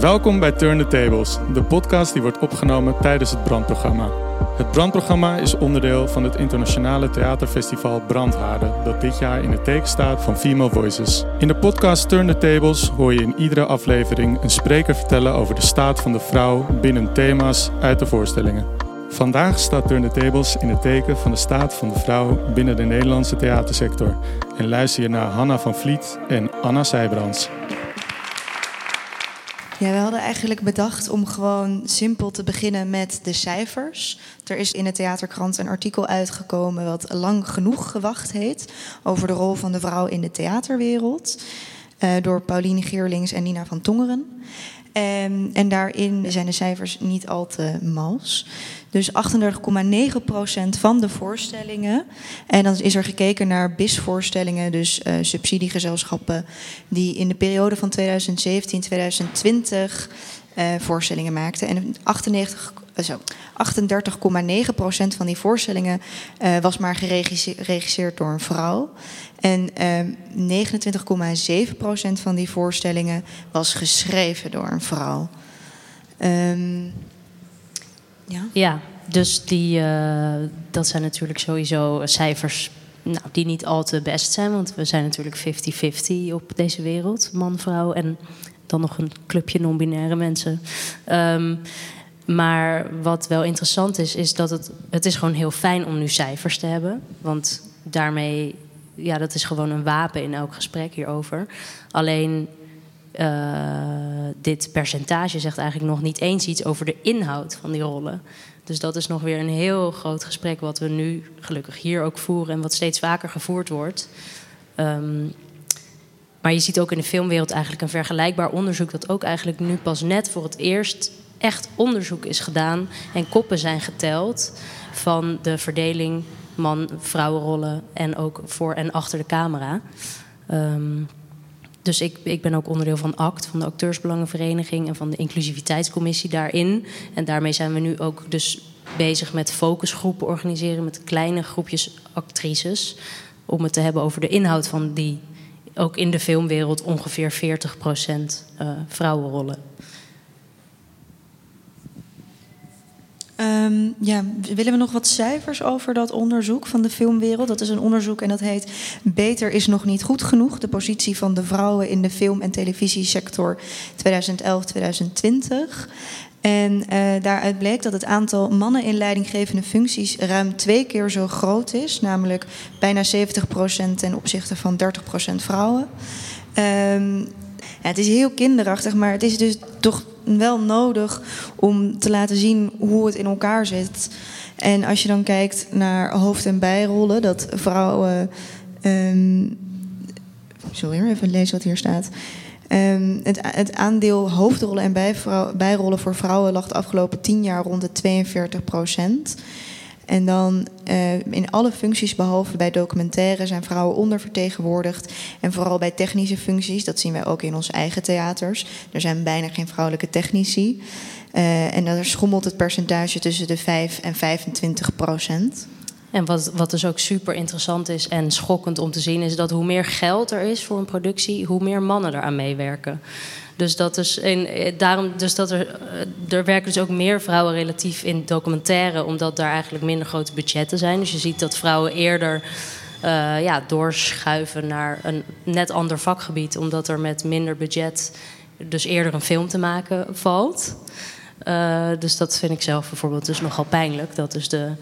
Welkom bij Turn the Tables, de podcast die wordt opgenomen tijdens het brandprogramma. Het brandprogramma is onderdeel van het internationale theaterfestival Brandhaarden, dat dit jaar in het teken staat van Female Voices. In de podcast Turn the Tables hoor je in iedere aflevering een spreker vertellen over de staat van de vrouw binnen thema's uit de voorstellingen. Vandaag staat Turn the Tables in het teken van de staat van de vrouw binnen de Nederlandse theatersector. En luister je naar Hanna van Vliet en Anna Seybrands. Ja, we hadden eigenlijk bedacht om gewoon simpel te beginnen met de cijfers. Er is in de theaterkrant een artikel uitgekomen wat Lang genoeg gewacht heet. Over de rol van de vrouw in de theaterwereld. Uh, door Pauline Geerlings en Nina van Tongeren. En, en daarin zijn de cijfers niet al te mals. Dus 38,9% van de voorstellingen. En dan is er gekeken naar BIS-voorstellingen, dus uh, subsidiegezelschappen, die in de periode van 2017-2020 uh, voorstellingen maakten. En 98, zo, 38,9% van die voorstellingen was maar geregisseerd door een vrouw. En uh, 29,7% van die voorstellingen was geschreven door een vrouw. Um, ja, ja dus die, uh, dat zijn natuurlijk sowieso cijfers nou, die niet al te best zijn. Want we zijn natuurlijk 50-50 op deze wereld, man, vrouw en dan nog een clubje non-binaire mensen. Um, maar wat wel interessant is, is dat het, het is gewoon heel fijn om nu cijfers te hebben. Want daarmee, ja, dat is gewoon een wapen in elk gesprek hierover. Alleen dit percentage zegt eigenlijk nog niet eens iets over de inhoud van die rollen. Dus dat is nog weer een heel groot gesprek wat we nu gelukkig hier ook voeren en wat steeds vaker gevoerd wordt. Um, maar je ziet ook in de filmwereld eigenlijk een vergelijkbaar onderzoek dat ook eigenlijk nu pas net voor het eerst echt onderzoek is gedaan en koppen zijn geteld van de verdeling man-vrouwenrollen en ook voor en achter de camera. Um, dus ik, ik ben ook onderdeel van ACT, van de Acteursbelangenvereniging en van de inclusiviteitscommissie daarin. En daarmee zijn we nu ook dus bezig met focusgroepen organiseren met kleine groepjes actrices. Om het te hebben over de inhoud van die, ook in de filmwereld, ongeveer 40% uh, vrouwenrollen. Um, ja, willen we nog wat cijfers over dat onderzoek van de filmwereld? Dat is een onderzoek en dat heet Beter is nog niet goed genoeg. De positie van de vrouwen in de film- en televisiesector 2011-2020. En uh, daaruit bleek dat het aantal mannen in leidinggevende functies ruim twee keer zo groot is. Namelijk bijna 70% ten opzichte van 30% vrouwen. Ja, het is heel kinderachtig, maar het is dus toch wel nodig om te laten zien hoe het in elkaar zit. En als je dan kijkt naar hoofd- en bijrollen, dat vrouwen. Sorry, even lezen wat hier staat. Um, het, het, aandeel hoofdrollen en bijrollen voor vrouwen lag de afgelopen tien jaar rond de 42 procent. En dan uh, in alle functies, behalve bij documentaire, zijn vrouwen ondervertegenwoordigd. En vooral bij technische functies, dat zien wij ook in onze eigen theaters. Er zijn bijna geen vrouwelijke technici. Uh, en daar schommelt het percentage tussen de 5 en 25 procent. En wat, wat dus ook super interessant is en schokkend om te zien, is dat hoe meer geld er is voor een productie, hoe meer mannen eraan meewerken. Dus dat is in, eh, daarom, dus dat er, eh, er werken dus ook meer vrouwen relatief in documentaire, omdat daar eigenlijk minder grote budgetten zijn. Dus je ziet dat vrouwen eerder uh, ja, doorschuiven naar een net ander vakgebied, omdat er met minder budget dus eerder een film te maken valt. Dus dat vind ik zelf bijvoorbeeld dus nogal pijnlijk. Dat dus de,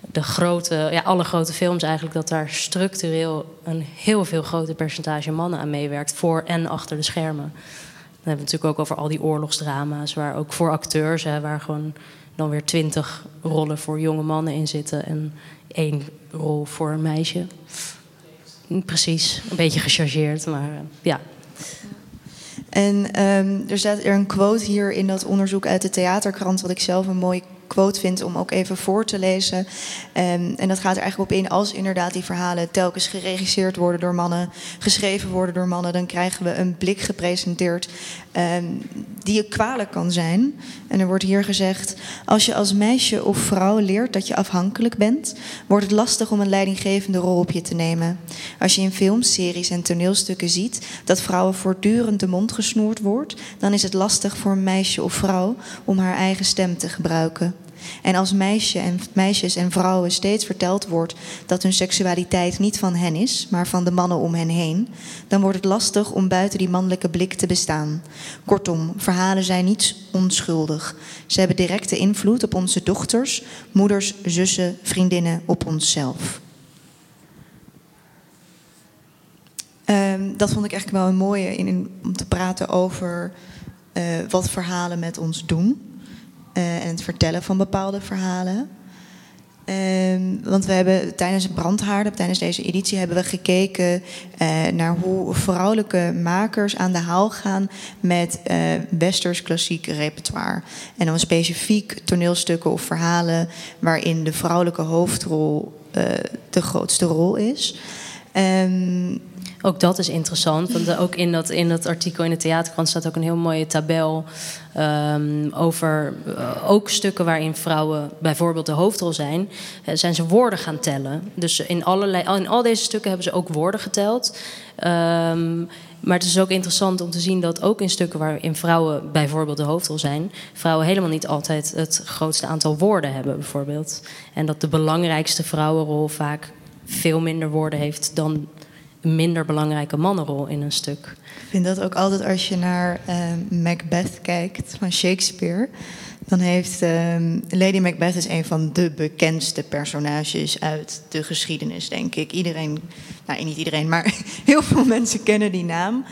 de grote, ja, alle grote films eigenlijk, dat daar structureel een heel veel groter percentage mannen aan meewerkt, voor en achter de schermen. Dan hebben het natuurlijk ook over al die oorlogsdrama's, waar ook voor acteurs, hè, waar gewoon dan weer twintig rollen voor jonge mannen in zitten en één rol voor een meisje. Precies, een beetje gechargeerd, maar uh, ja. En um, er staat er een quote hier in dat onderzoek uit de theaterkrant, wat ik zelf een mooi quote vind om ook even voor te lezen. Um, en dat gaat er eigenlijk op in als inderdaad die verhalen telkens geregisseerd worden door mannen, geschreven worden door mannen, dan krijgen we een blik gepresenteerd um, die je kwalijk kan zijn. En er wordt hier gezegd: als je als meisje of vrouw leert dat je afhankelijk bent, wordt het lastig om een leidinggevende rol op je te nemen. Als je in films, series en toneelstukken ziet dat vrouwen voortdurend de mond gesnoerd wordt, dan is het lastig voor een meisje of vrouw om haar eigen stem te gebruiken. En als meisje en, meisjes en vrouwen steeds verteld wordt dat hun seksualiteit niet van hen is, maar van de mannen om hen heen, dan wordt het lastig om buiten die mannelijke blik te bestaan. Kortom, verhalen zijn niet onschuldig. Ze hebben directe invloed op onze dochters, moeders, zussen, vriendinnen, op onszelf. Um, dat vond ik eigenlijk wel een mooie in, om te praten over uh, wat verhalen met ons doen. Uh, en het vertellen van bepaalde verhalen. Um, want we hebben tijdens Brandhaarden, tijdens deze editie, hebben we gekeken uh, naar hoe vrouwelijke makers aan de haal gaan met uh, westers klassiek repertoire. En dan specifiek toneelstukken of verhalen waarin de vrouwelijke hoofdrol de grootste rol is. Um, ook dat is interessant, want ook in dat, in dat artikel in de theaterkrant staat ook een heel mooie tabel um, over uh, ook stukken waarin vrouwen bijvoorbeeld de hoofdrol zijn, uh, zijn ze woorden gaan tellen. Dus in, allerlei, in al deze stukken hebben ze ook woorden geteld. Um, maar het is ook interessant om te zien dat ook in stukken waarin vrouwen bijvoorbeeld de hoofdrol zijn, vrouwen helemaal niet altijd het grootste aantal woorden hebben, bijvoorbeeld. En dat de belangrijkste vrouwenrol vaak veel minder woorden heeft dan minder belangrijke mannenrol in een stuk. Ik vind dat ook altijd als je naar uh, Macbeth kijkt van Shakespeare. Dan heeft uh, Lady Macbeth is een van de bekendste personages uit de geschiedenis, denk ik. Iedereen, nou niet iedereen, maar heel veel mensen kennen die naam.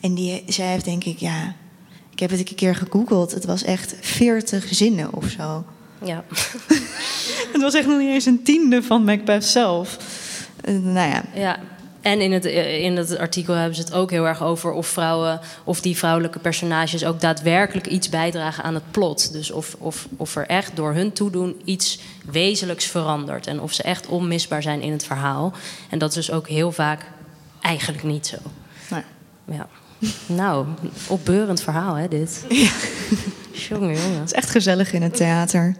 En die, zij heeft denk ik, ja, ik heb het een keer gegoogeld. Het was echt 40 zinnen of zo. Ja. het was echt nog niet eens een tiende van Macbeth zelf. Uh, nou ja. Ja, en in het, eh, in het artikel hebben ze het ook heel erg over of vrouwen, of die vrouwelijke personages ook daadwerkelijk iets bijdragen aan het plot. Dus of, of, of er echt door hun toedoen iets wezenlijks verandert. En of ze echt onmisbaar zijn in het verhaal. En dat is dus ook heel vaak eigenlijk niet zo. Nee. Ja. Nou, opbeurend verhaal, hè, dit. Ja. jongen, jongen. Het is echt gezellig in het theater.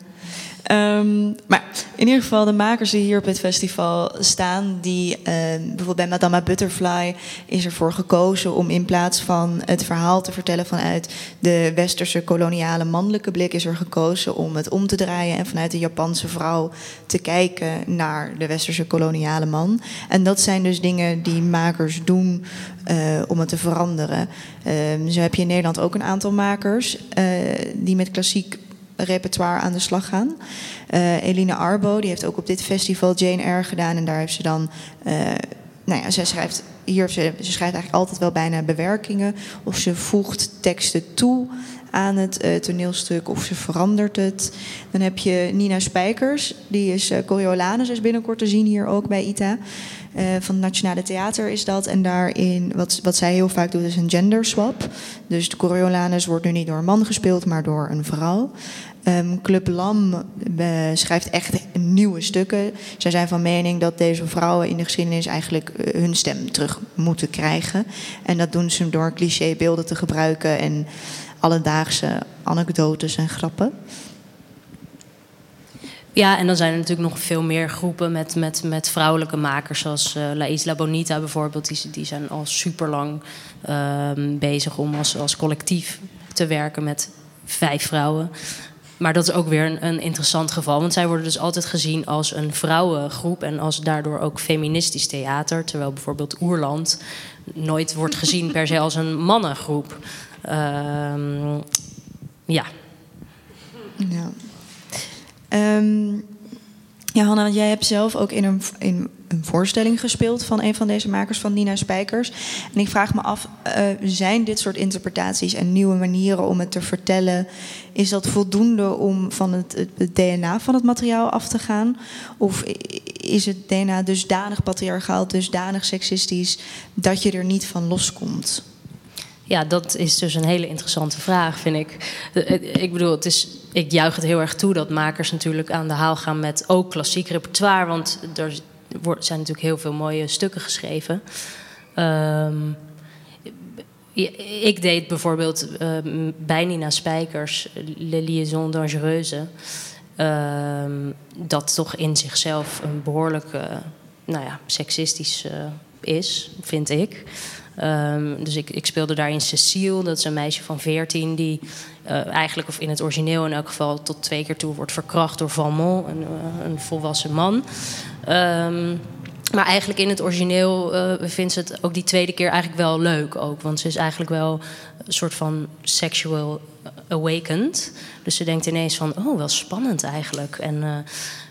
Um, maar in ieder geval, de makers die hier op het festival staan, die uh, bijvoorbeeld bij Madame Butterfly is ervoor gekozen om in plaats van het verhaal te vertellen vanuit de westerse koloniale mannelijke blik, is er gekozen om het om te draaien en vanuit de Japanse vrouw te kijken naar de westerse koloniale man. En dat zijn dus dingen die makers doen uh, om het te veranderen. Uh, zo heb je in Nederland ook een aantal makers uh, die met klassiek repertoire aan de slag gaan. Uh, Eline Arbo, die heeft ook op dit festival Jane Eyre gedaan. En daar heeft ze dan. Uh, nou ja, ze schrijft hier, ze, ze schrijft eigenlijk altijd wel bijna bewerkingen. Of ze voegt teksten toe aan het uh, toneelstuk of ze verandert het. Dan heb je Nina Spijkers, die is uh, Coriolanus, is binnenkort te zien hier ook bij ITA. Uh, van het Nationale Theater is dat. En daarin, wat, wat zij heel vaak doet, is een gender swap. Dus de Coriolanus wordt nu niet door een man gespeeld, maar door een vrouw. Um, Club Lam schrijft echt nieuwe stukken. Zij zijn van mening dat deze vrouwen in de geschiedenis eigenlijk hun stem terug moeten krijgen. En dat doen ze door clichébeelden te gebruiken en alledaagse anekdotes en grappen. Ja, en dan zijn er natuurlijk nog veel meer groepen met, met, met vrouwelijke makers, zoals uh, La Isla Bonita bijvoorbeeld. Die, die zijn al super lang uh, bezig om als, als collectief te werken met vijf vrouwen. Maar dat is ook weer een, een, interessant geval. Want zij worden dus altijd gezien als een vrouwengroep en als daardoor ook feministisch theater. Terwijl bijvoorbeeld Oerland nooit wordt gezien per se als een mannengroep. Uh, ja. Ja. Um, ja, Hanna, jij hebt zelf ook in een, in een voorstelling gespeeld van een van deze makers, van Nina Spijkers. En ik vraag me af, uh, zijn dit soort interpretaties en nieuwe manieren om het te vertellen, is dat voldoende om van het, het, DNA van het materiaal af te gaan? Of is het DNA dusdanig patriarchaal, dusdanig seksistisch, dat je er niet van loskomt? Ja, dat is dus een hele interessante vraag, vind ik. Ik bedoel, het is, ik juich het heel erg toe dat makers natuurlijk aan de haal gaan met ook klassiek repertoire. Want er zijn natuurlijk heel veel mooie stukken geschreven. Um, ik deed bijvoorbeeld uh, bij Nina Spijkers Le Liaison Dangereuse. Uh, dat toch in zichzelf een behoorlijk nou ja, seksistisch uh, is, vind ik. Um, dus ik, speelde daarin Cecile, dat is een meisje van 14 die uh, eigenlijk, of in het origineel in elk geval, tot twee keer toe wordt verkracht door Valmont, een, een volwassen man. Um, maar eigenlijk in het origineel uh, vindt ze het ook die tweede keer eigenlijk wel leuk ook. Want ze is eigenlijk wel een soort van sexual awakened. Dus ze denkt ineens van, oh, wel spannend eigenlijk. En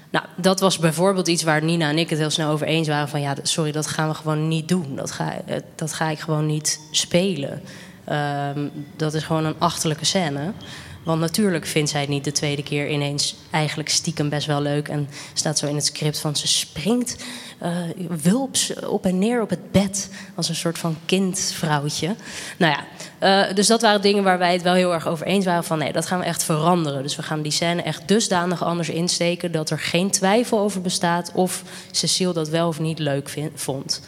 nou, dat was bijvoorbeeld iets waar Nina en ik het heel snel over eens waren. Van ja, sorry, dat gaan we gewoon niet doen. Dat ga, eh, dat ga ik gewoon niet spelen. Um, dat is gewoon een achterlijke scène. Want natuurlijk vindt zij het niet de tweede keer ineens eigenlijk stiekem best wel leuk. En staat zo in het script van ze springt uh, wulps op en neer op het bed. Als een soort van kindvrouwtje. Nou ja, uh, dus dat waren dingen waar wij het wel heel erg over eens waren. Van nee, dat gaan we echt veranderen. Dus we gaan die scène echt dusdanig anders insteken. dat er geen twijfel over bestaat. of Cecile dat wel of niet leuk vond.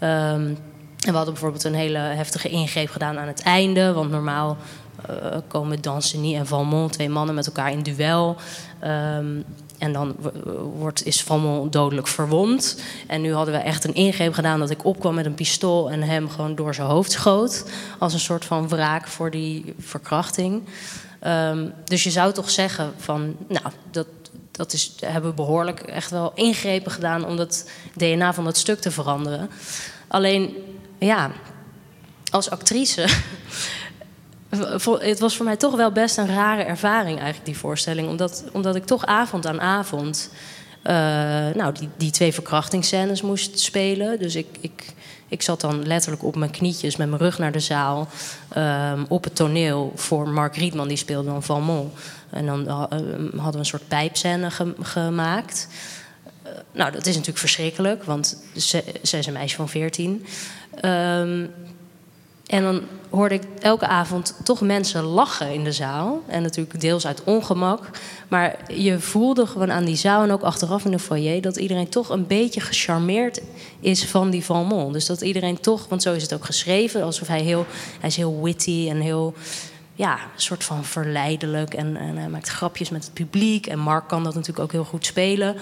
Um, en we hadden bijvoorbeeld een hele heftige ingreep gedaan aan het einde. Want normaal uh, komen Danceny en Valmont, twee mannen met elkaar in duel. Um, en dan wordt, is Valmont dodelijk verwond. En nu hadden we echt een ingreep gedaan dat ik opkwam met een pistool en hem gewoon door zijn hoofd schoot. Als een soort van wraak voor die verkrachting. Um, dus je zou toch zeggen van, nou, dat, dat is, hebben we behoorlijk echt wel ingrepen gedaan om het DNA van dat stuk te veranderen. Alleen, ja, als actrice het was voor mij toch wel best een rare ervaring, eigenlijk, die voorstelling. Omdat, omdat ik toch avond aan avond uh, nou, die, die twee verkrachtingsscènes moest spelen. Dus ik, ik, ik zat dan letterlijk op mijn knietjes met mijn rug naar de zaal. Um, op het toneel voor Mark Rietman, die speelde dan Valmont. En dan uh, hadden we een soort pijpscène ge gemaakt. Uh, nou, dat is natuurlijk verschrikkelijk, want ze is een meisje van 14. Um, en dan hoorde ik elke avond toch mensen lachen in de zaal. En natuurlijk deels uit ongemak. Maar je voelde gewoon aan die zaal en ook achteraf in de foyer... dat iedereen toch een beetje gecharmeerd is van die Valmont. Dus dat iedereen toch, want zo is het ook geschreven... alsof hij heel, hij is heel witty en heel ja, soort van verleidelijk. En, en hij maakt grapjes met het publiek. En Mark kan dat natuurlijk ook heel goed spelen.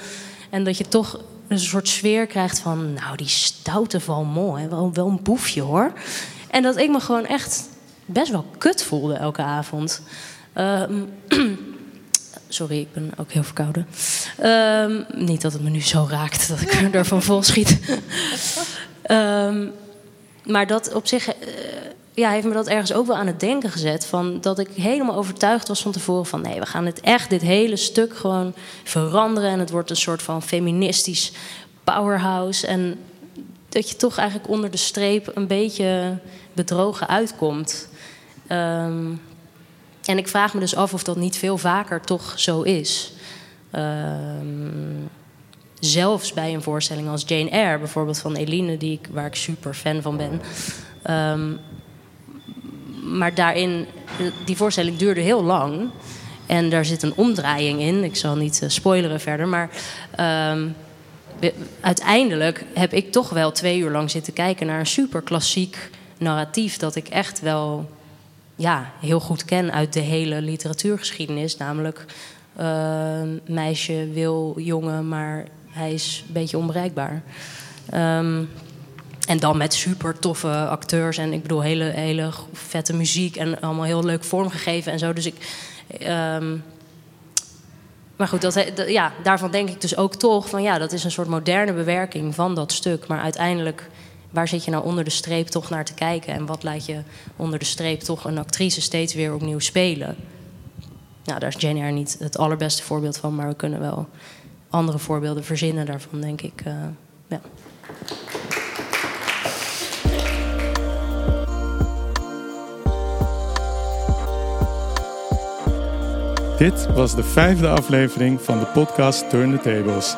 En dat je toch een soort sfeer krijgt van... nou, die stoute Valmont, wel, wel een boefje hoor... En dat ik me gewoon echt best wel kut voelde elke avond. Um, sorry, ik ben ook heel verkouden. Um, niet dat het me nu zo raakt dat ik ervan vol schiet. um, maar dat op zich uh, ja, heeft me dat ergens ook wel aan het denken gezet. Van dat ik helemaal overtuigd was van tevoren van... nee, we gaan het echt, dit hele stuk gewoon veranderen... en het wordt een soort van feministisch powerhouse. En dat je toch eigenlijk onder de streep een beetje bedrogen uitkomt. Um, en ik vraag me dus af of dat niet veel vaker toch zo is. Um, zelfs bij een voorstelling als Jane Eyre, bijvoorbeeld van Eline, die ik, waar ik super fan van ben. Um, maar daarin, die voorstelling duurde heel lang. En daar zit een omdraaiing in. Ik zal niet uh, spoileren verder. Maar uiteindelijk heb ik toch wel twee uur lang zitten kijken naar een super klassiek narratief dat ik echt wel ja, heel goed ken uit de hele literatuurgeschiedenis. Namelijk, uh, meisje wil jongen, maar hij is een beetje onbereikbaar. Um, en dan met super toffe acteurs en ik bedoel hele, hele vette muziek en allemaal heel leuk vormgegeven en zo. Dus ik. Um, maar goed, dat, ja, daarvan denk ik dus ook toch van ja, dat is een soort moderne bewerking van dat stuk. Maar uiteindelijk waar zit je nou onder de streep toch naar te kijken? En wat laat je onder de streep toch een actrice steeds weer opnieuw spelen? Nou, daar is Jane niet het allerbeste voorbeeld van, maar we kunnen wel andere voorbeelden verzinnen daarvan, denk ik. Uh, ja. Dit was de vijfde aflevering van de podcast Turn the Tables.